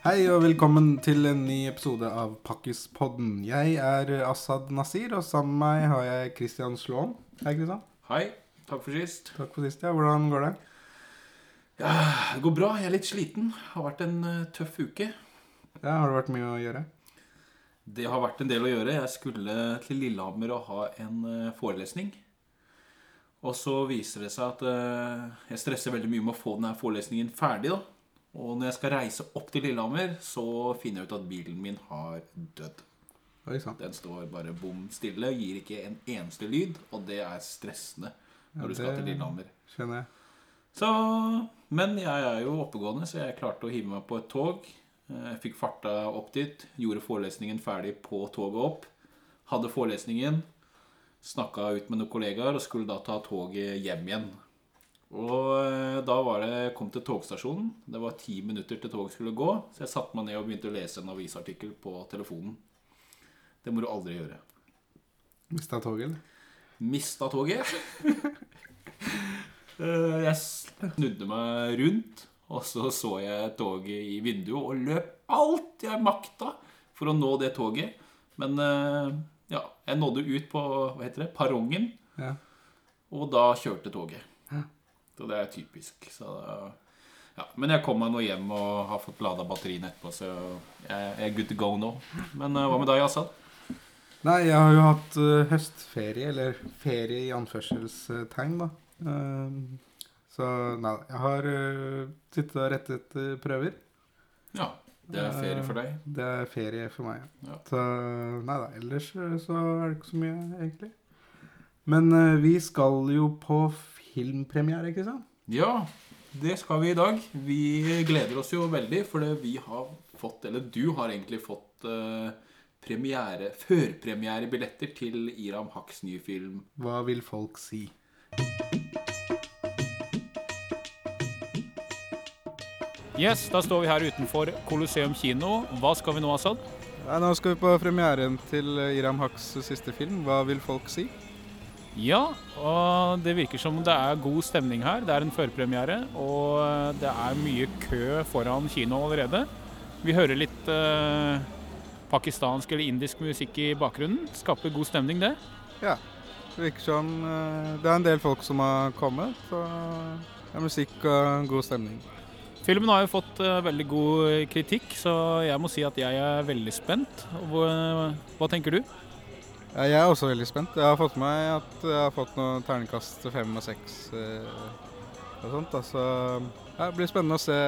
Hei og velkommen til en ny episode av Pakkispodden. Jeg er Asaad Nasir, og sammen med meg har jeg Christian Slåen. Hei, Christian. Hei. Takk for sist. Takk for sist. ja. Hvordan går det? Ja, Det går bra. Jeg er litt sliten. Det har vært en eh, tøff uke. Ja, Har det vært mye å gjøre? Det har vært en del å gjøre. Jeg skulle til Lillehammer og ha en eh, forelesning. Og så viser det seg at eh, jeg stresser veldig mye med å få denne forelesningen ferdig. da. Og når jeg skal reise opp til Lillehammer, så finner jeg ut at bilen min har dødd. Den står bare bom stille, gir ikke en eneste lyd, og det er stressende når du skal til Lillehammer. Skjønner jeg. Så, men jeg er jo oppegående, så jeg klarte å hive meg på et tog. Jeg fikk farta opp dit, gjorde forelesningen ferdig på toget opp. Hadde forelesningen, snakka ut med noen kollegaer og skulle da ta toget hjem igjen. Og eh, da var det, kom til togstasjonen. Det var ti minutter til toget skulle gå. Så jeg satte meg ned og begynte å lese en avisartikkel på telefonen. Det må du aldri gjøre. Mista toget, eller? Mista toget. Eh, jeg snudde meg rundt, og så så jeg toget i vinduet og løp alt jeg makta for å nå det toget. Men eh, ja, jeg nådde ut på hva heter det, perrongen, Ja. og da kjørte toget. Så det er typisk. Så, ja. Men jeg kom meg nå hjem og har fått lada batteriene etterpå, så jeg er good to go nå. Men eh, hva med deg, Assad? Nei, jeg har jo hatt uh, høstferie, eller ferie i anførselstegn, da. Uh, så nei, jeg har uh, sittet og rettet prøver. Ja, det er ferie for deg. Det er ferie for meg. Ja. Så nei da, ellers så er det ikke så mye, egentlig. Men vi skal jo på filmpremiere, ikke sant? Ja, det skal vi i dag. Vi gleder oss jo veldig, for vi har fått, eller du har egentlig fått eh, premiere, førpremierebilletter til Iram Haks nye film. Hva vil folk si? Yes, da står vi her utenfor Colosseum kino. Hva skal vi nå, Assad? Ja, nå skal vi på premieren til Iram Haks siste film. Hva vil folk si? Ja, og det virker som det er god stemning her. Det er en førpremiere, og det er mye kø foran kino allerede. Vi hører litt eh, pakistansk eller indisk musikk i bakgrunnen. Skaper god stemning, det. Ja, det virker som eh, det er en del folk som har kommet. Så det er musikk og god stemning. Filmen har jo fått eh, veldig god kritikk, så jeg må si at jeg er veldig spent. Hva, hva tenker du? Ja, jeg er også veldig spent. Jeg har fått med meg at jeg har fått noen terningkast fem og seks eh, og sånt. Da. Så ja, det blir spennende å se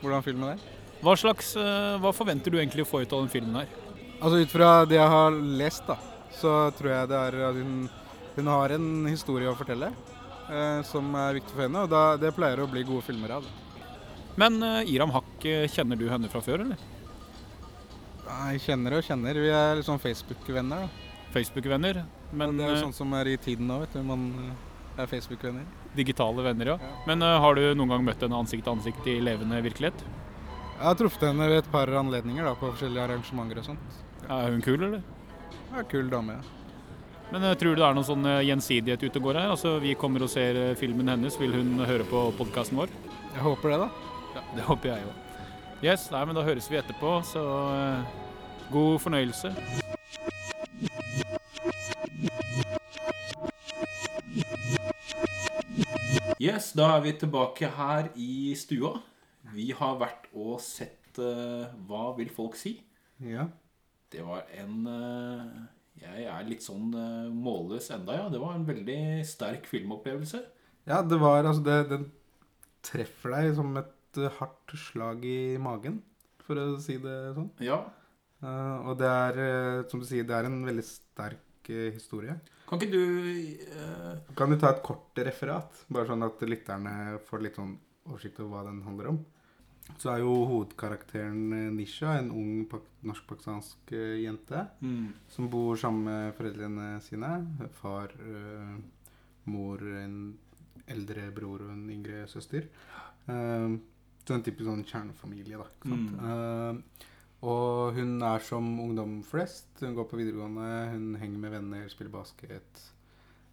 hvordan filmen er. Hva, slags, eh, hva forventer du egentlig å få ut av den filmen her? Altså Ut fra det jeg har lest, da, så tror jeg det er at hun, hun har en historie å fortelle eh, som er viktig for henne. Og da, det pleier å bli gode filmer av. Men eh, Iram eh, kjenner du henne fra før, eller? Nei, kjenner og kjenner. Vi er sånn Facebook-venner. da. Facebook-venner, men det er jo eh, sånn som er i tiden nå, vet du. Man eh, er Facebook-venner. digitale venner, ja. Men eh, har du noen gang møtt henne ansikt til ansikt i levende virkelighet? Jeg har truffet henne ved et par anledninger da, på forskjellige arrangementer og sånt. Er hun kul, eller? Ja, kul dame. ja. Men eh, tror du det er noen sånn eh, gjensidighet ute og går her? Altså, Vi kommer og ser eh, filmen hennes. Vil hun høre på podkasten vår? Jeg håper det, da. Ja, Det håper jeg jo. Yes, nei, men da høres vi etterpå, så eh, god fornøyelse. Yes, da er vi tilbake her i stua. Vi har vært og sett uh, Hva vil folk si? Ja. Det var en uh, Jeg er litt sånn uh, målløs enda, ja. Det var en veldig sterk filmopplevelse. Ja, det var altså det, Den treffer deg som et eh, hardt slag i magen, for å si det sånn. Ja. Uh, og det er, eh, som du sier, det er en veldig sterk uh, historie. Kan ikke du uh... Kan du ta et kort referat, bare sånn at lytterne får litt sånn oversikt over hva den handler om? Så er jo hovedkarakteren Nisha en ung pak norsk-pakistansk jente mm, som bor sammen med foreldrene sine. Far, mor, en eldre bror og en yngre søster. Eh, en typisk sånn kjernefamilie, da. Sant? Eh, og hun er som ungdom flest. Hun går på videregående, hun henger med venner, spiller basket.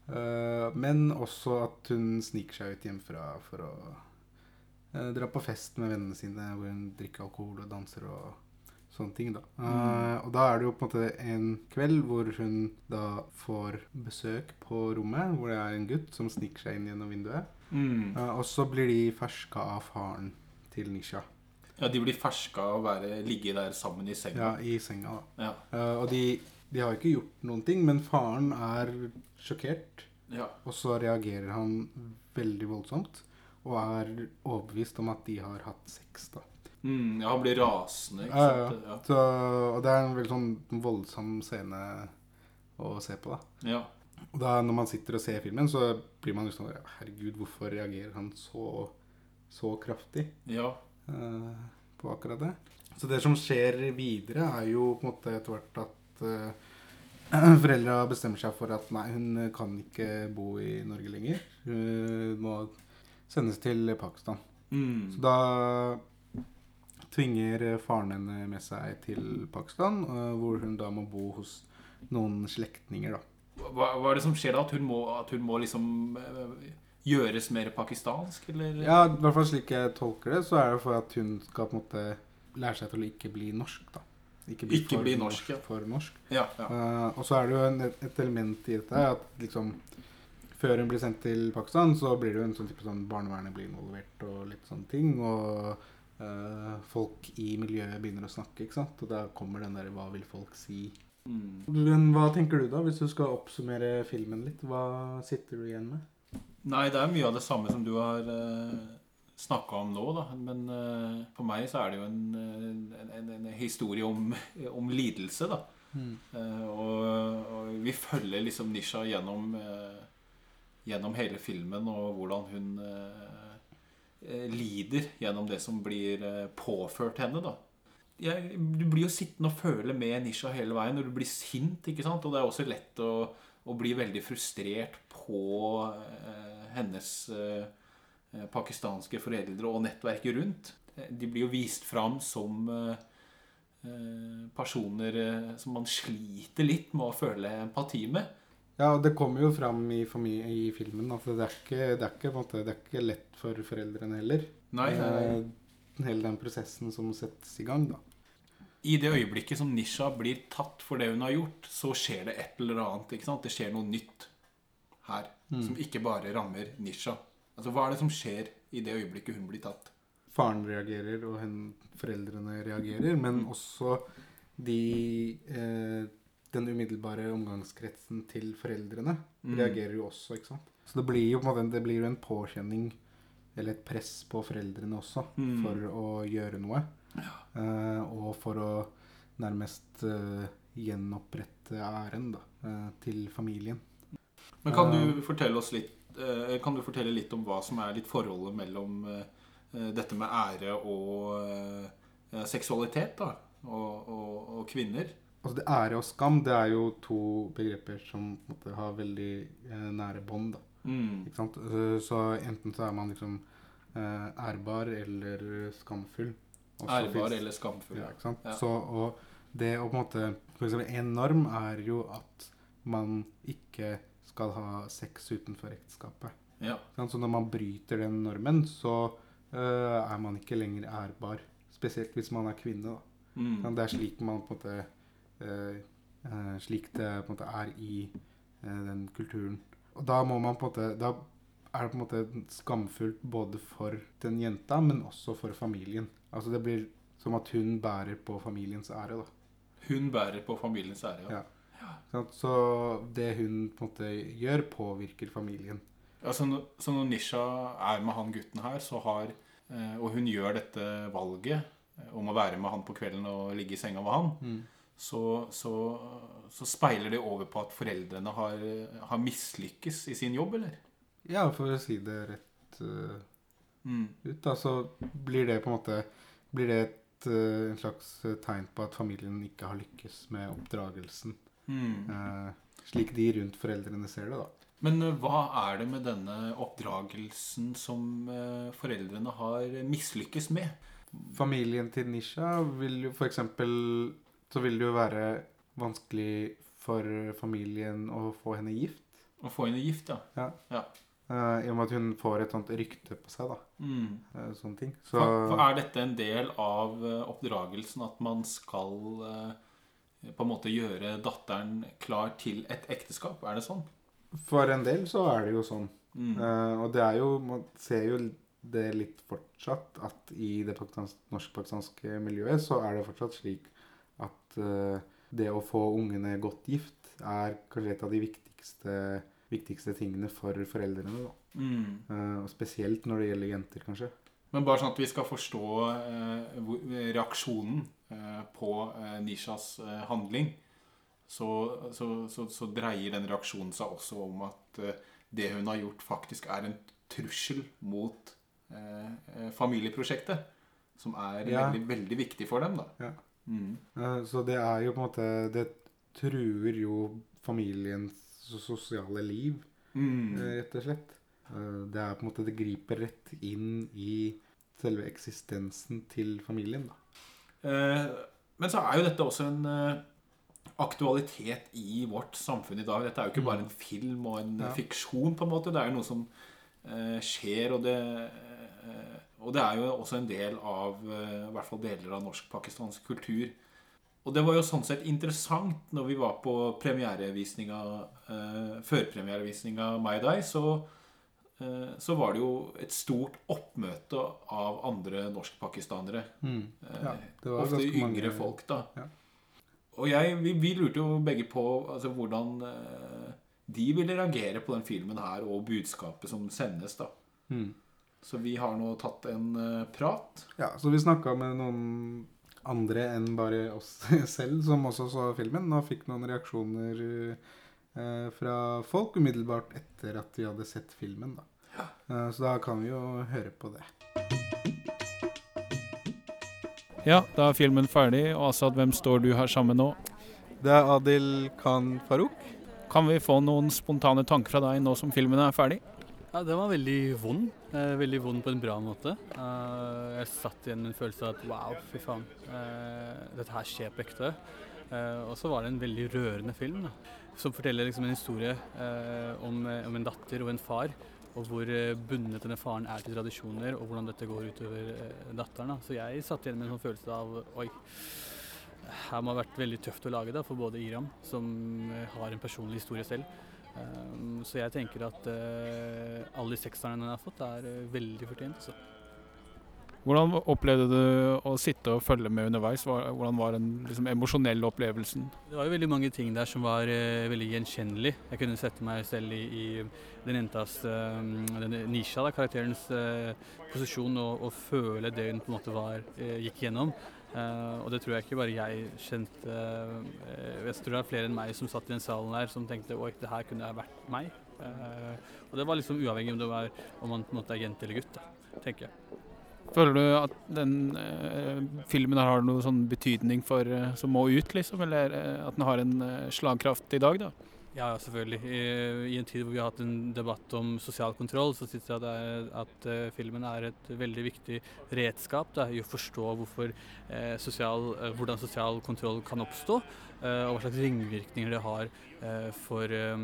Uh, men også at hun sniker seg ut hjemmefra for å uh, dra på fest med vennene sine hvor hun drikker alkohol og danser og sånne ting. da. Mm. og da er det jo på en måte en kveld hvor hun da får besøk på rommet, hvor det er en gutt som sniker seg inn gjennom vinduet. Mm. Og så blir de ferska av faren til Nisha. Ja, de blir ferska av å være, ligge der sammen i senga. Ja, i senga, da. Ja. Uh, og de, de har ikke gjort noen ting, men faren er sjokkert. ja. Og så reagerer han veldig voldsomt. Og er overbevist om at de har hatt sex, da. Mm, ja, han blir rasende, ikke Ja, sant? Ja. Så, og det er en veldig sånn voldsom scene å se på, da. Ja. Da når man sitter og ser filmen, så blir man jo sånn Herregud, hvorfor reagerer han så, så kraftig ja. uh, på akkurat det? Så det som skjer videre, er jo på en måte etter hvert at uh, foreldra bestemmer seg for at nei, hun kan ikke bo i Norge lenger. Hun må sendes til Pakistan. Mm. Så da tvinger faren henne med seg til Pakistan, eh, hvor hun da må bo hos noen slektninger, da. Hva, hva er det som skjer da? At hun må, at hun må liksom gjøres mer pakistansk, eller? Ja, i hvert fall slik jeg tolker det, så er det for at hun skal på en måte lære seg til å ikke bli norsk, da. Ikke Ikke bli norsk, ja. For norsk. Ja, ja. Uh, og så er det jo en, et element i dette her, at liksom før hun blir sendt til Pakistan, så blir det jo en sånn type sånn barnevernet blir involvert og litt sånne ting. Og uh, folk i miljøet begynner å snakke, ikke sant. Og da kommer den der 'hva vil folk si'? Mm. Men hva tenker du da, hvis du skal oppsummere filmen litt? Hva sitter du igjen med? Nei, det er mye av det samme som du har uh, snakka om nå, da. Men uh, for meg så er det jo en, en, en, en historie om, om lidelse, da. Eh, og, og vi følger liksom Nisha gjennom, uh, gjennom hele filmen, og hvordan hun eh, eh, lider gjennom det som blir eh, påført henne, da. Jeg, du blir jo sittende og føle med Nisha hele veien når du blir sint, ikke sant? Og det er også lett å, å bli veldig frustrert på eh, hennes eh, pakistanske foreldre og nettverket rundt. De blir jo vist fram som eh, personer som man sliter litt med å føle empati med. Ja, og det kommer jo fram i, i filmen at det er, ikke, det, er ikke, måte, det er ikke lett for foreldrene heller. Nei, Hele den prosessen som settes i gang, da. I det øyeblikket som Nisha blir tatt for det hun har gjort, så skjer det et eller annet. ikke sant? Det skjer noe nytt her, som ikke bare rammer Nisha. Altså, Hva er det som skjer i det øyeblikket hun blir tatt? Faren reagerer, og hun, foreldrene reagerer, men også de eh, Den umiddelbare omgangskretsen til foreldrene Mm. reagerer jo også, ikke sant. Så det blir jo på en måte det blir jo en påkjenning, eller et press på foreldrene også, Mm. for å gjøre noe. Eh, og for å nærmest eh, gjenopprette æren da, eh, til familien. Men kan du fortelle oss litt eh, Kan du fortelle litt om hva som er litt forholdet mellom eh, dette med ære og eh, seksualitet, da? Og, og, og kvinner? Altså det Ære og skam det er jo to begreper som måte, har veldig eh, nære bånd. Mm. Eh, Så enten så er man liksom eh, ærbar eller skamfull. Også Ærbar finnes- eller skamfull. Ja, ikke sant? Ja. Så, og det å på en måte For eksempel en norm er jo at man ikke skal ha sex utenfor ekteskapet. Ja. Så når man bryter den normen, så uh, er man ikke lenger ærbar. Spesielt hvis man er kvinne. Mm. Det er slik man på en måte uh, Slik det på en måte er i den kulturen. Og da må man på en måte Da er det på en måte skamfullt både for den jenta, men også for familien. Altså det blir som at hun bærer på familiens ære, da. Hun bærer på familiens ære. Ja. Ja. Så det hun på en måte gjør, påvirker familien. Ja, når- så når Nisha er med han gutten her, så har eh, Og hun gjør dette valget eh, om å være med han på kvelden og ligge i senga med han, så, så, så speiler det over på at foreldrene har, har mislykkes i sin jobb, eller? Ja, for å si det rett uh, Mm. ut, da, så blir det på en måte Blir det et, uh, en slags tegn på at familien ikke har lykkes med oppdragelsen. Mm. Slik de rundt foreldrene ser det, da. Men eh, hva er det med denne oppdragelsen som eh, foreldrene har mislykkes med? Familien til Nisha vil jo eksempel Så vil det jo være vanskelig for familien å få henne gift. Å få henne gift, ja. Ja. Ja. I og med at hun får et sånt rykte på seg, da. Mm. sånne ting. Så For, for er dette en del av oppdragelsen at man skal eh, på en måte gjøre datteren klar til et ekteskap? Er det sånn? for en del så er det jo sånn. Mm. Uh, og det er jo Man ser jo det litt fortsatt at i det pakistans- norsk-pakistanske miljøet så er det fortsatt slik at uh, det å få ungene godt gift er kanskje et av de viktigste, viktigste tingene for foreldrene. da. Mm. Uh, og spesielt når det gjelder jenter, kanskje. Men bare sånn at vi skal forstå reaksjonen på eh, Nishas eh, handling, så, så, så, så dreier den reaksjonen seg også om at eh, det hun har gjort, faktisk er en trussel mot eh, eh, familieprosjektet. Som er Ja. veldig, veldig viktig for dem, da. Ja. Mm. Eh, så det er jo på en måte Det truer jo familiens sosiale liv, Mm. eh, rett og slett. Eh, det er på en måte Det griper rett inn i selve eksistensen til familien, da. Eh, men så er jo dette også en eh, aktualitet i vårt samfunn i dag. Dette er jo ikke bare en film og en Ja. fiksjon, på en måte. Det er jo noe som eh, skjer, og det Og det er jo også en del av i hvert fall deler av norsk-pakistansk kultur. Og det var jo sånn sett interessant når vi var på premierevisninga eh, førpremierevisninga av Day, så så var det jo et stort oppmøte av andre norskpakistanere. Mm. Eh, Ja, Ofte yngre mange- folk, da. Ja. Og jeg, vi, vi lurte jo begge på altså, hvordan eh, de ville reagere på den filmen her, og budskapet som sendes, da. Mm. Så vi har nå tatt en eh, prat. Ja, så vi snakka med noen andre enn bare oss selv, som også så filmen, og fikk noen reaksjoner eh, fra folk umiddelbart etter at de hadde sett filmen. Da. Eh, så da kan vi jo høre på det. Ja, da er filmen ferdig. Og Asad, hvem står du her sammen nå? Det er Adil Khan Farouk. Kan vi få noen spontane tanker fra deg nå som filmen er ferdig? Ja, Den var veldig vond. Eh, veldig vond på en bra måte. Eh, jeg satt igjen med en følelse av at wow, fy faen. Eh, dette her skjer på ekte. Eh, og så var det en veldig rørende film da, som forteller liksom en historie eh, om, om en datter og en far. Og hvor eh, bundet denne faren er til tradisjoner, og hvordan dette går utover eh, datteren. Da. Så jeg satt igjen med en sånn følelse av oi, her må ha vært veldig tøft å lage da, for både Iram, som eh, har en personlig historie selv, Um, så jeg tenker at uh, alle de sekserne den har fått, er veldig fortjent. Så. Hvordan opplevde du å sitte og følge med underveis? Hvordan var den liksom, emosjonelle opplevelsen? Det var jo veldig mange ting der som var uh, veldig gjenkjennelig. Jeg kunne sette meg selv i, i den jentas, uh, Nisha, da, karakterens uh, posisjon, og, og føle det hun på en måte var, gikk gjennom. Og det tror jeg ikke bare jeg kjente. Jeg tror det er flere enn meg som satt i den salen der som tenkte oi, det her kunne ha vært meg. Og det var liksom uavhengig om, det var, om man på en måte er jente eller gutt, da, tenker jeg. Føler du at den eh, filmen her har noe sånn betydning for, eh, som må ut, liksom? Eller eh, at den har en eh, slagkraft i dag, da? Ja, ja, selvfølgelig. I, I en tid hvor vi har hatt en debatt om sosial kontroll, så syns jeg at, er, at uh, filmen er et veldig viktig redskap da, i å forstå hvorfor, uh, sosial, uh, hvordan sosial kontroll kan oppstå, og hva slags ringvirkninger det har for, eh,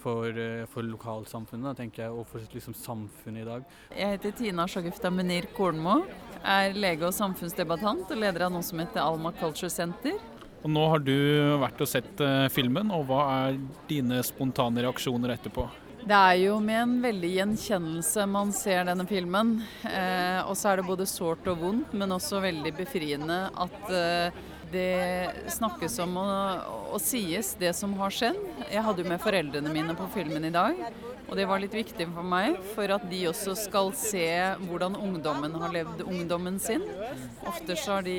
for, eh, for lokalsamfunnet, tenker jeg, og for liksom, samfunnet i dag. Jeg heter Tina Shagufta Munir Kornmo. Er lege og samfunnsdebattant og leder av noe som heter Alma Culture Center. Og nå har du vært og sett eh, filmen, og hva er dine spontane reaksjoner etterpå? Det er jo med en veldig gjenkjennelse man ser denne filmen. Eh, og så er det både sårt og vondt, men også veldig befriende at eh, det snakkes om og, og sies det som har skjedd. Jeg hadde jo med foreldrene mine på filmen i dag. Og det var litt viktig for meg, for at de også skal se hvordan ungdommen har levd ungdommen sin. Ofte så har de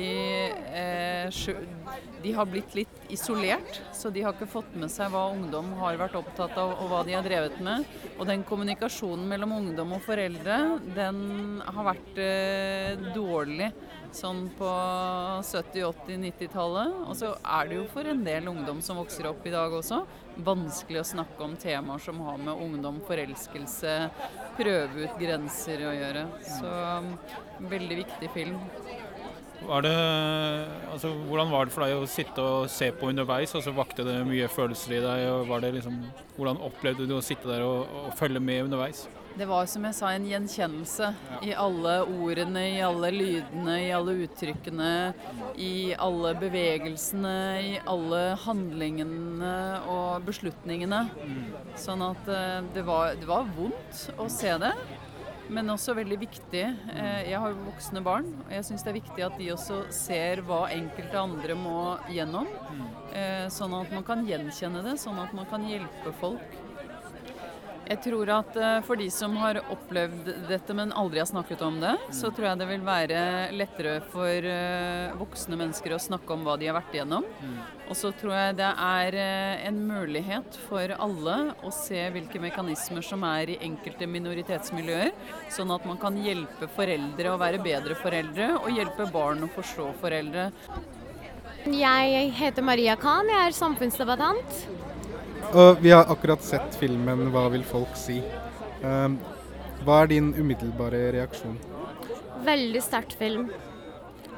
eh, De har blitt litt isolert, så de har ikke fått med seg hva ungdom har vært opptatt av, og hva de har drevet med. Og den kommunikasjonen mellom ungdom og foreldre, den har vært eh, dårlig sånn på 70-, 80-, 90-tallet. Og så er det jo for en del ungdom som vokser opp i dag også, vanskelig å snakke om temaer som har med ungdom, forelskelse, prøve ut grenser å gjøre. Så um, veldig viktig film. Var det, altså, hvordan var det for deg å sitte og se på underveis? Altså, vakte det mye følelser i deg? og var det liksom, Hvordan opplevde du å sitte der og, og følge med underveis? Det var som jeg sa, en gjenkjennelse i alle ordene, i alle lydene, i alle uttrykkene, i alle bevegelsene, i alle handlingene og beslutningene. Sånn at eh, det var, det var vondt å se det, men også veldig viktig. Eh, Jeg har voksne barn, og jeg syns det er viktig at de også ser hva enkelte andre må gjennom. eh, Sånn at man kan gjenkjenne det, sånn at man kan hjelpe folk. Jeg tror at eh, for de som har opplevd dette, men aldri har snakket om det, så tror jeg det vil være lettere for eh, voksne mennesker å snakke om hva de har vært igjennom. Og så tror jeg det er eh, en mulighet for alle å se hvilke mekanismer som er i enkelte minoritetsmiljøer, sånn at man kan hjelpe foreldre å være bedre foreldre, og hjelpe barn å forstå foreldre. Jeg heter Maria Khan, jeg er samfunnsdebattant. Og vi har akkurat sett filmen 'Hva vil folk si'. Um, hva er din umiddelbare reaksjon? Veldig sterk film.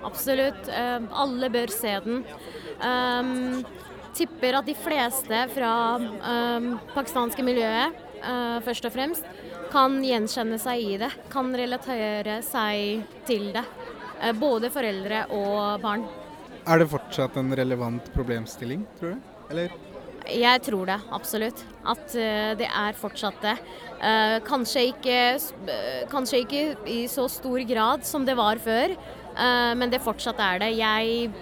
Absolutt. Eh, alle bør se den. Um, tipper at de fleste fra pakistanske miljøet, eh, først og fremst, kan gjenkjenne seg i det. Kan relatere seg til det. Eh, både foreldre og barn. Er det fortsatt en relevant problemstilling, tror du? Eller? Jeg tror det, absolutt. At eh, det er fortsatt det. Eh, kanskje, ikke, eh, kanskje ikke i så stor grad som det var før, men det fortsatt er det. Jeg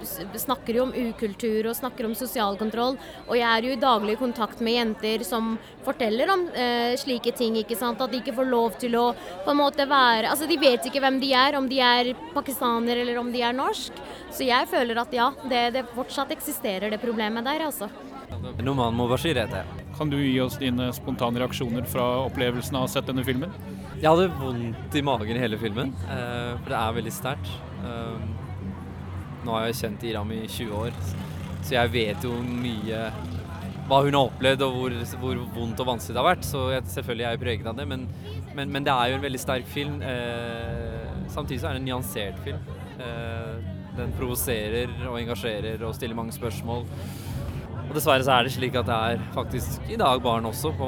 snakker jo om ukultur og snakker om sosial kontroll, og jeg er jo i daglig kontakt med jenter som forteller om slike ting. ikke sant? At de ikke får lov til å på en måte være Altså, de vet ikke hvem de er, om de er pakistaner eller om de er norsk. Så jeg føler at ja, det, det fortsatt eksisterer det problemet der, altså. Noman Mobashir heter jeg. Kan du gi oss dine spontane reaksjoner fra opplevelsen av å ha sett denne filmen? Jeg hadde vondt i magen i hele filmen, eh, for det er veldig sterkt. Um, nå har jeg kjent Iram i 20 år, så jeg vet jo mye hva hun har opplevd og hvor, hvor vondt og vanskelig det har vært. Så jeg, selvfølgelig er jeg preget av det, men, men, men det er jo en veldig sterk film. Eh, samtidig så er det en nyansert film. Eh, den provoserer og engasjerer og stiller mange spørsmål. Og dessverre så er det slik at det er faktisk i dag barn også på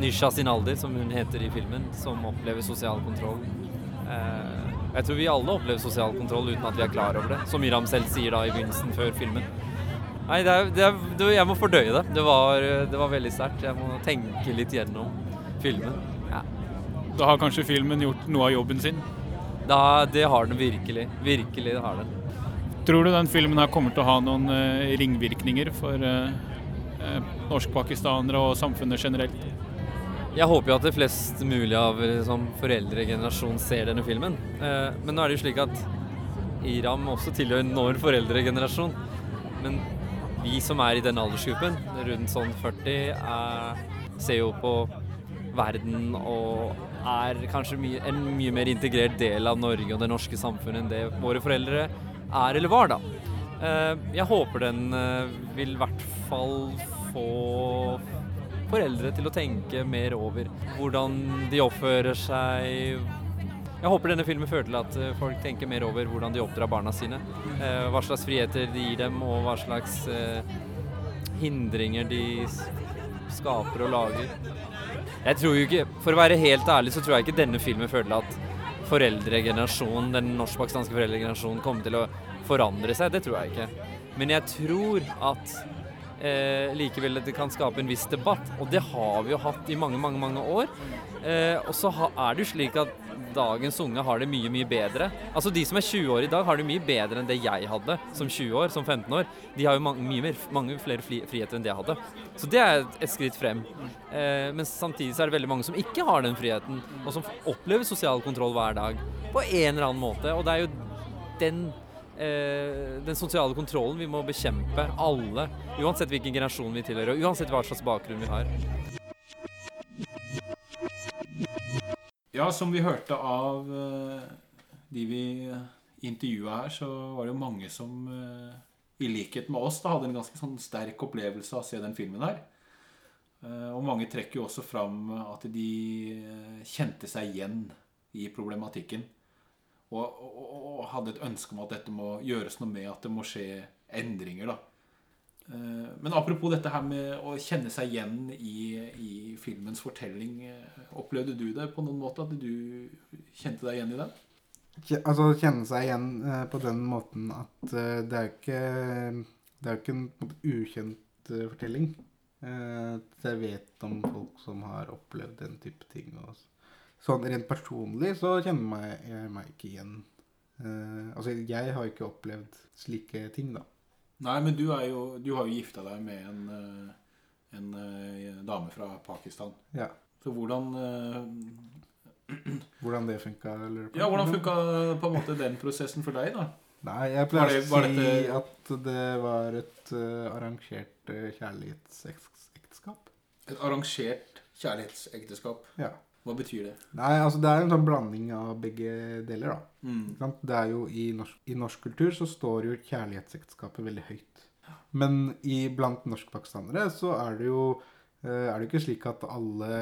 Nisha sin alder, som hun heter i filmen, som opplever sosial kontroll. Eh, jeg tror vi alle opplever sosial kontroll uten at vi er klar over det, som Iram selv sier da i begynnelsen før filmen. Nei, det er, det er, det, jeg må fordøye det. Det var, det var veldig sterkt. Jeg må tenke litt gjennom filmen. Ja. Da har kanskje filmen gjort noe av jobben sin. Da, det har den virkelig. Virkelig det har den. Tror du den filmen her kommer til å ha noen eh, ringvirkninger for eh, eh, norskpakistanere og samfunnet generelt? Jeg håper jo at det flest mulig av liksom, foreldregenerasjonen ser denne filmen. Men nå er det jo slik at Iram også tilhører når foreldregenerasjon. Men vi som er i den aldersgruppen, rundt sånn 40, er, ser jo på verden og er kanskje mye, en mye mer integrert del av Norge og det norske samfunnet enn det våre foreldre er eller var, da. Eh, jeg håper den eh, vil i hvert fall få foreldre til å tenke mer over hvordan de oppfører seg. Jeg håper denne filmen fører til at eh, folk tenker mer over hvordan de oppdrar barna sine. Hva slags friheter de gir dem, og hva slags hindringer de skaper og lager. Jeg tror jo ikke, For å være helt ærlig så tror jeg ikke denne filmen fører til at foreldregenerasjonen, den norsk-pakistanske foreldregenerasjonen kommer til å forandre seg. Det tror jeg ikke. Men jeg tror at eh, likevel det kan skape en viss debatt. Og det har vi jo hatt i mange, mange, mange år. Eh, og så er det jo slik at dagens unge har det mye, mye bedre. Altså De som er 20 år i dag, har det mye bedre enn det jeg hadde som 20 år, som 15 år. De har jo mange, mer, mange flere fri, friheter enn det jeg hadde. Så det er et, skritt frem. Eh, men samtidig så er det veldig mange som ikke har den friheten, og som opplever sosial kontroll hver dag på en eller annen måte. Og det er jo den den sosiale kontrollen vi må bekjempe, alle. Uansett hvilken generasjon vi tilhører, og uansett hva slags bakgrunn vi har. Ja, som vi hørte av eh, de vi intervjua her, så var det jo mange som eh, i likhet med oss da hadde en ganske sånn sterk opplevelse av å se den filmen her. Eh, Og mange trekker jo også fram at de eh, kjente seg igjen i problematikken. Og, og, og hadde et ønske om at dette må gjøres noe med, at det må skje endringer. da. Eh, Men apropos dette her med å kjenne seg igjen i, i filmens fortelling. eh, Opplevde du det på noen måte? At du kjente deg igjen i den? Altså kjenne seg igjen eh, på den måten at det er jo ikke Det er jo ikke en ukjent fortelling. Jeg vet om folk som har opplevd den type ting. Og s- sånn rent personlig så kjenner meg, jeg meg ikke igjen. Uh, altså jeg har ikke opplevd slike ting, da. Nei, men du, jo, du har jo gifta deg med en, en, en eh, dame fra Pakistan. Ja. Så hvordan uh, Hvordan det funka? eller? Ja, hvordan funka på en måte den prosessen for deg, da? Nei, jeg pleier det- å si dette- at det var et uh, arrangert uh, kjærlighetsekteskap. Et arrangert kjærlighetsekteskap. Ja. Hva betyr det? Nei, altså det er en sånn blanding av begge deler, da. Mm. Det er jo i norsk, I norsk kultur så står jo kjærlighetsekteskapet veldig høyt. Men i, blant norskpakistanere så er det jo eh, er det ikke slik at alle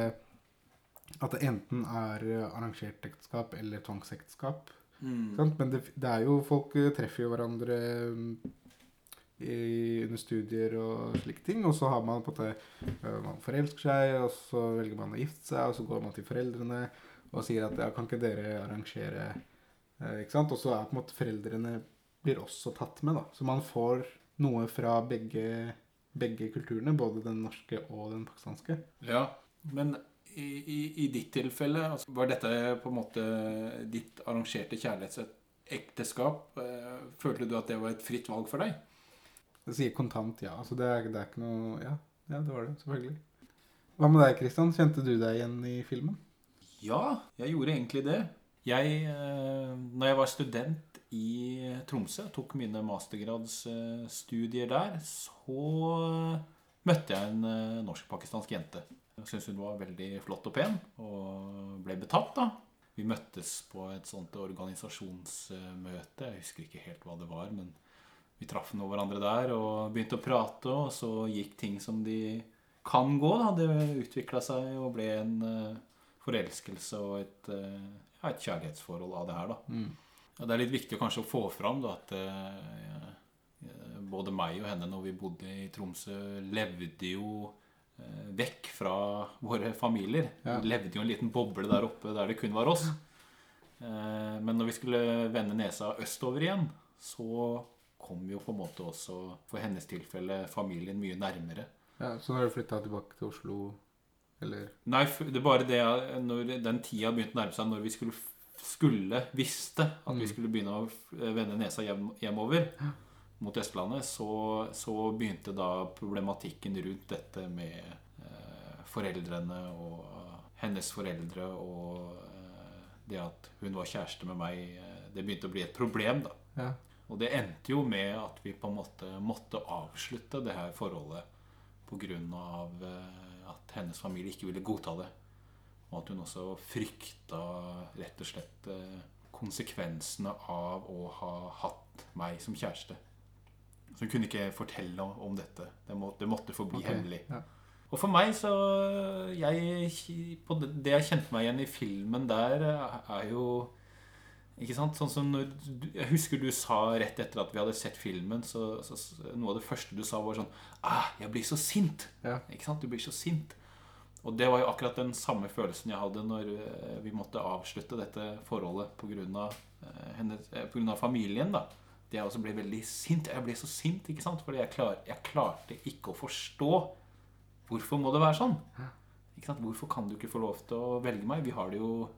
At det enten er arrangert ekteskap eller tvangsekteskap. Mm. Men det, det er jo Folk eh, treffer jo hverandre i, under studier og slike ting. Og så har man på en måte øh, Man forelsker seg, og så velger man å gifte seg, og så går man til foreldrene og sier at ja, kan ikke dere arrangere eh, Ikke sant? Og så er på en måte foreldrene blir også tatt med, da. Så man får noe fra begge, begge kulturene, både den norske og den pakistanske. Ja, men i, i, i ditt tilfelle, altså, var dette på en måte ditt arrangerte kjærlighetsekteskap? Eh, Følte du at det var et fritt valg for deg? Det sier kontant ja. Altså det er, det er ikke noe Ja, ja det var det. Selvfølgelig. Hva med deg, Kristian? Kjente du deg igjen i filmen? Ja, jeg gjorde egentlig det. Jeg, eh, når jeg var student i Tromsø, tok mine mastergradsstudier der, så møtte jeg en eh, norsk-pakistansk jente. Jeg syntes hun var veldig flott og pen, og ble betatt, da. Vi møttes på et sånt organisasjonsmøte. Jeg husker ikke helt hva det var, men vi traff nå hverandre der og begynte å prate, og så gikk ting som de kan gå. da. Det utvikla seg og ble en eh, forelskelse og et, eh, ja, et kjærlighetsforhold av det her. da. Og Det er litt viktig kanskje å få fram da, at eh, eh, både meg og henne når vi bodde i Tromsø, levde jo eh, vekk fra våre familier. Ja. Vi levde jo en liten boble der oppe der det kun var oss. Eh, Men når vi skulle vende nesa østover igjen, så kom jo på en måte også, for hennes tilfelle, familien mye nærmere. Ja, Så når du flytta tilbake til Oslo, eller Nei, det er bare det når den tida begynte å nærme seg når vi skulle, skulle visste at vi Mm. skulle begynne å vende nesa hjem, hjemover mot Østlandet, så, så begynte da problematikken rundt dette med eh, foreldrene og hennes foreldre og eh, det at hun var kjæreste med meg, eh, det begynte å bli et problem, da. Ja. Og det endte jo med at vi på en måte måtte avslutte det her forholdet pga. av at hennes familie ikke ville godta det. Og at hun også frykta rett og slett eh, konsekvensene av å ha hatt meg som kjæreste. Så hun kunne ikke fortelle om dette. Det, må, det måtte forbli okay. hemmelig. ja. Og for meg så jeg, på det, det jeg kjente meg igjen i filmen der, er jo ikke sant? Sånn som når, Jeg husker du sa rett etter at vi hadde sett filmen, så, så noe av det første du sa, var sånn ah, 'Jeg blir så sint.' Ja. Ikke sant? Du blir så sint. Og det var jo akkurat den samme følelsen jeg hadde når eh, vi måtte avslutte dette forholdet pga. Eh, familien. da Det jeg også ble veldig sint. Jeg ble så sint, ikke sant? Fordi jeg, klar, jeg klarte ikke å forstå hvorfor må det være sånn. Ikke sant? Hvorfor kan du ikke få lov til å velge meg? Vi har det jo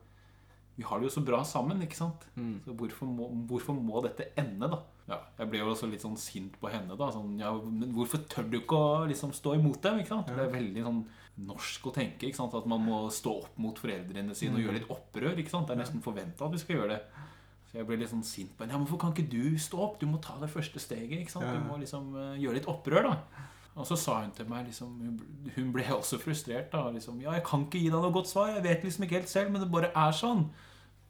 vi har det jo så bra sammen, ikke sant? Så hvorfor må, hvorfor må dette ende, da? Ja, jeg ble jo også litt sånn sint på henne, da. Sånn, ja, men hvorfor tør du ikke å liksom stå imot dem? ikke sant? Det er veldig sånn norsk å tenke, ikke sant? At man må stå opp mot foreldrene sine og gjøre litt opprør. ikke sant? Det er nesten forventa at vi skal gjøre det. Så jeg ble litt sånn sint på henne. Ja, men hvorfor kan ikke du stå opp? Du må ta det første steget. ikke sant? Ja. Du må liksom uh, gjøre litt opprør, da. Og så sa hun til meg liksom, Hun ble også frustrert. da, liksom, Ja, jeg kan ikke gi deg noe godt svar. Jeg vet liksom ikke helt selv, men det bare er sånn.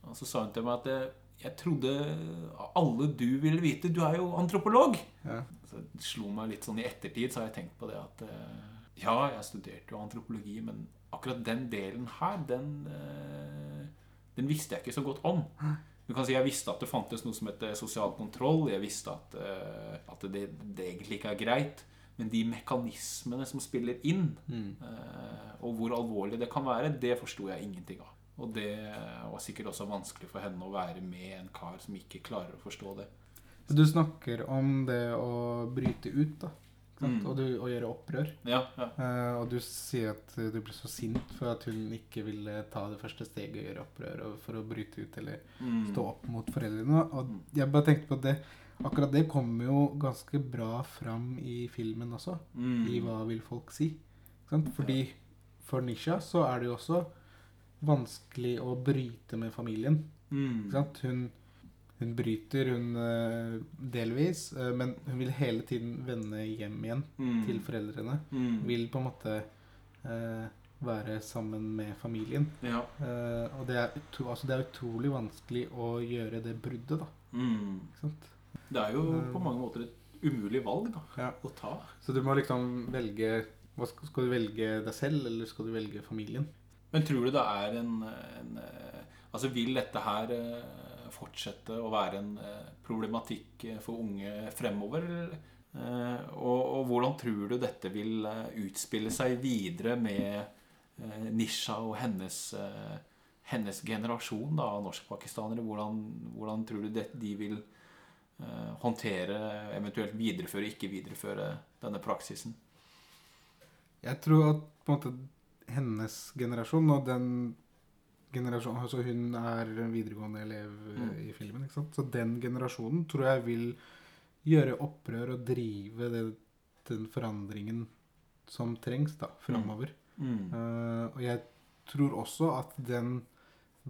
Og så sa hun til meg at eh, jeg trodde alle du ville vite Du er jo antropolog. Ja. Så det slo meg litt sånn i ettertid, så har jeg tenkt på det at eh, Ja, jeg studerte jo antropologi, men akkurat den delen her, den, eh, den visste jeg ikke så godt om. Du kan si Jeg visste at det fantes noe som heter sosial kontroll. Jeg visste at, at det, det egentlig ikke er greit. Men de mekanismene som spiller inn, Mm. og hvor alvorlig det kan være, det forsto jeg ingenting av. Og det var sikkert også vanskelig for henne å være med en kar som ikke klarer å forstå det. Du snakker om det å bryte ut, da. Mm. Og, du, og gjøre opprør. Ja, ja. Uh, og du sier at du ble så sint for at hun ikke ville ta det første steget og gjøre opprør og for å bryte ut eller Mm. stå opp mot foreldrene. Og jeg bare tenkte på det Akkurat det kommer jo ganske bra fram i filmen også. Mm. I hva vil folk si. Sant? Fordi for Nisha så er det jo også vanskelig å bryte med familien. Mm. Hun, hun bryter, hun eh, delvis, eh, men hun vil hele tiden vende hjem igjen Mm. til foreldrene. Mm. Vil på en måte eh, være sammen med familien. Ja. Eh, og det er, utro, altså det er utrolig vanskelig å gjøre det bruddet, da. Mm. Det er jo på mange måter et umulig valg da, Ja. å ta. Så du må liksom velge hva skal, skal du velge deg selv, eller skal du velge familien? Men tror du det er en, en eh, Altså vil dette her eh, fortsette å være en eh, problematikk for unge fremover? Og, og hvordan tror du dette vil utspille seg videre med Nisha og hennes, hennes generasjon da, av norskpakistanere? Hvordan, hvordan tror du de vil håndtere, eventuelt videreføre, ikke videreføre denne praksisen? Jeg tror at på en måte hennes generasjon og den generasjonen Altså hun er en videregående elev eh, Mm. i filmen, ikke sant. Så den generasjonen tror jeg vil gjøre opprør og drive det, den forandringen som trengs da, framover. Mm. Eh, og jeg tror også at den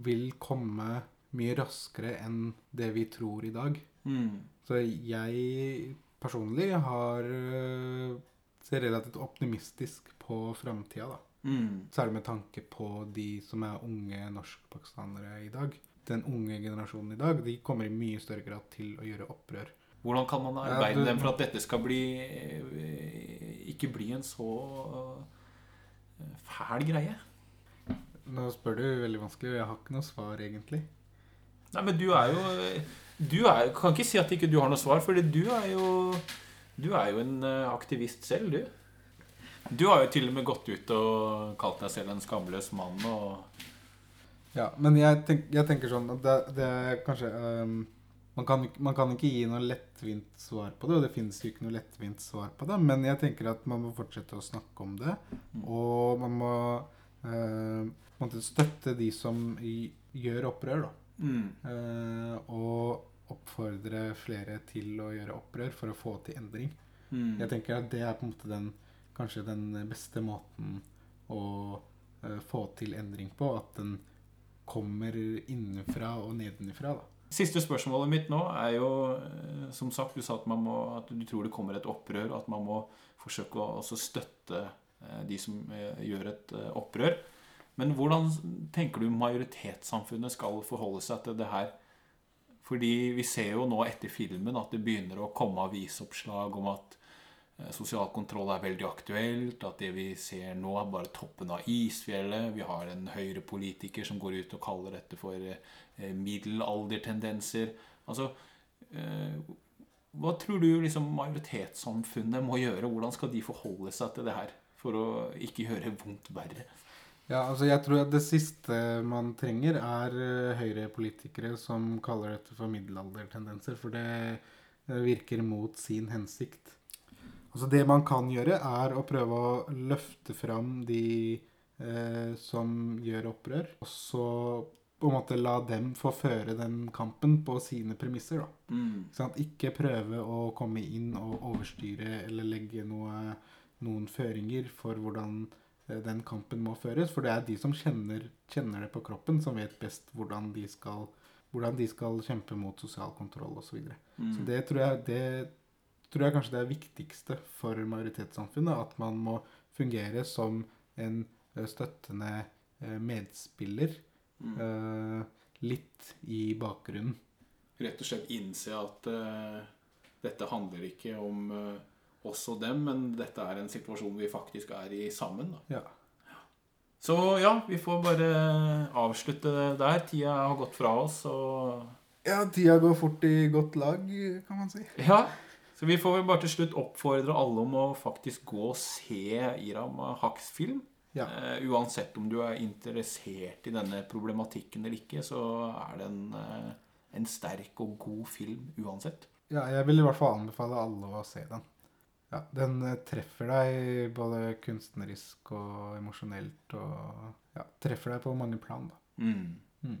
vil komme mye raskere enn det vi tror i dag. Mm. Så jeg personlig har eh, ser relativt optimistisk på framtida, da. Mm. Særlig med tanke på de som er unge norskpakistanere i dag. Den unge generasjonen i dag de kommer i mye større grad til å gjøre opprør. Hvordan kan man Ja, arbeide du- dem for at dette skal bli eh, ikke bli en så eh, fæl greie? Nå spør du veldig vanskelig, og jeg har ikke noe svar, egentlig. Nei, men du er jo Du er, kan ikke si at ikke du har noe svar, for du er jo Du er jo en eh, aktivist selv, du. Du har jo til og med gått ut og kalt deg selv en skamløs mann Ja, men jeg, tenk, jeg tenker sånn at det, det er kanskje um, man, kan, man kan ikke gi noe lettvint svar på det, og det finnes jo ikke noe lettvint svar på det, men jeg tenker at man må fortsette å snakke om det, og man må uh, støtte de som gjør opprør, da. mm. Uh, og oppfordre flere til å gjøre opprør for å få til endring. Mm. Jeg tenker at det er på en måte den, kanskje den beste måten å eh, få til endring på. At den kommer innenfra og nedenifra. Da. Siste spørsmålet mitt nå er jo eh, Som sagt, du sa at, må, at du tror det kommer et opprør, og at man må forsøke å støtte eh, de som gjør et opprør. Men hvordan tenker du majoritetssamfunnet skal forholde seg til det her? Fordi vi ser jo nå etter filmen at det begynner å komme avisoppslag om at sosial kontroll er veldig aktuelt, at det vi ser nå er bare toppen av isfjellet. Vi har en høyrepolitiker som går ut og kaller dette for eh, middelaldertendenser. Altså eh, Hva tror du liksom majoritetssamfunnet må gjøre? Hvordan skal de forholde seg til det her for å ikke gjøre vondt verre? Ja, altså jeg tror at Det siste man trenger, er eh, høyrepolitikere som kaller dette for middelaldertendenser. For det eh, virker mot sin hensikt. Altså Det man kan gjøre, er å prøve å løfte fram de eh, som gjør opprør. Og så på en måte la dem få føre den kampen på sine premisser. da. Mm. Sant? Ikke prøve å komme inn og overstyre eller legge noe, noen føringer for hvordan eh, den kampen må føres. For det er de som kjenner, kjenner det på kroppen, som vet best hvordan de skal, hvordan de skal kjempe mot sosial kontroll osv. Så, videre. Mm. så det tror jeg, det tror jeg kanskje det er viktigste for majoritetssamfunnet. At man må fungere som en eh, støttende eh, medspiller. Mm. eh, litt i bakgrunnen. Rett og slett innse at uh, dette handler ikke om uh, oss og dem, men dette er en situasjon vi faktisk er i sammen. Da. Ja. Så ja, vi får bare avslutte der. Tida har gått fra oss, og Ja, tida går fort i godt lag, kan man si. Ja, så vi får bare til slutt oppfordre alle om å faktisk gå og se Iram Haks film. Ja. Uh, uansett om du er interessert i denne problematikken eller ikke, så er det en, uh, en sterk og god film uansett. Ja, jeg vil i hvert fall anbefale alle å se den. Ja, Den eh, treffer deg både kunstnerisk og emosjonelt og ja, treffer deg på mange plan, da. Mm. Mm.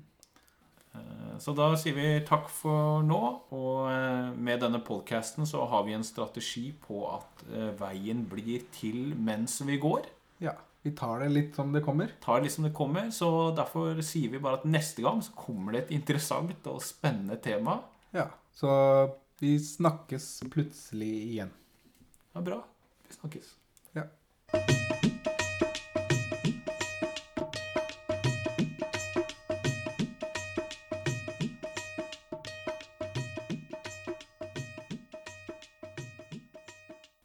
Eh, Så da sier vi takk for nå. Og eh, med denne podcasten så har vi en strategi på at eh, veien blir til mens vi går. Ja, vi tar det litt som det kommer. Tar det litt som det kommer. Så derfor sier vi bare at neste gang så kommer det et interessant og spennende tema. Ja, så vi snakkes plutselig igjen. Ja, bra. Vi snakkes. Ja.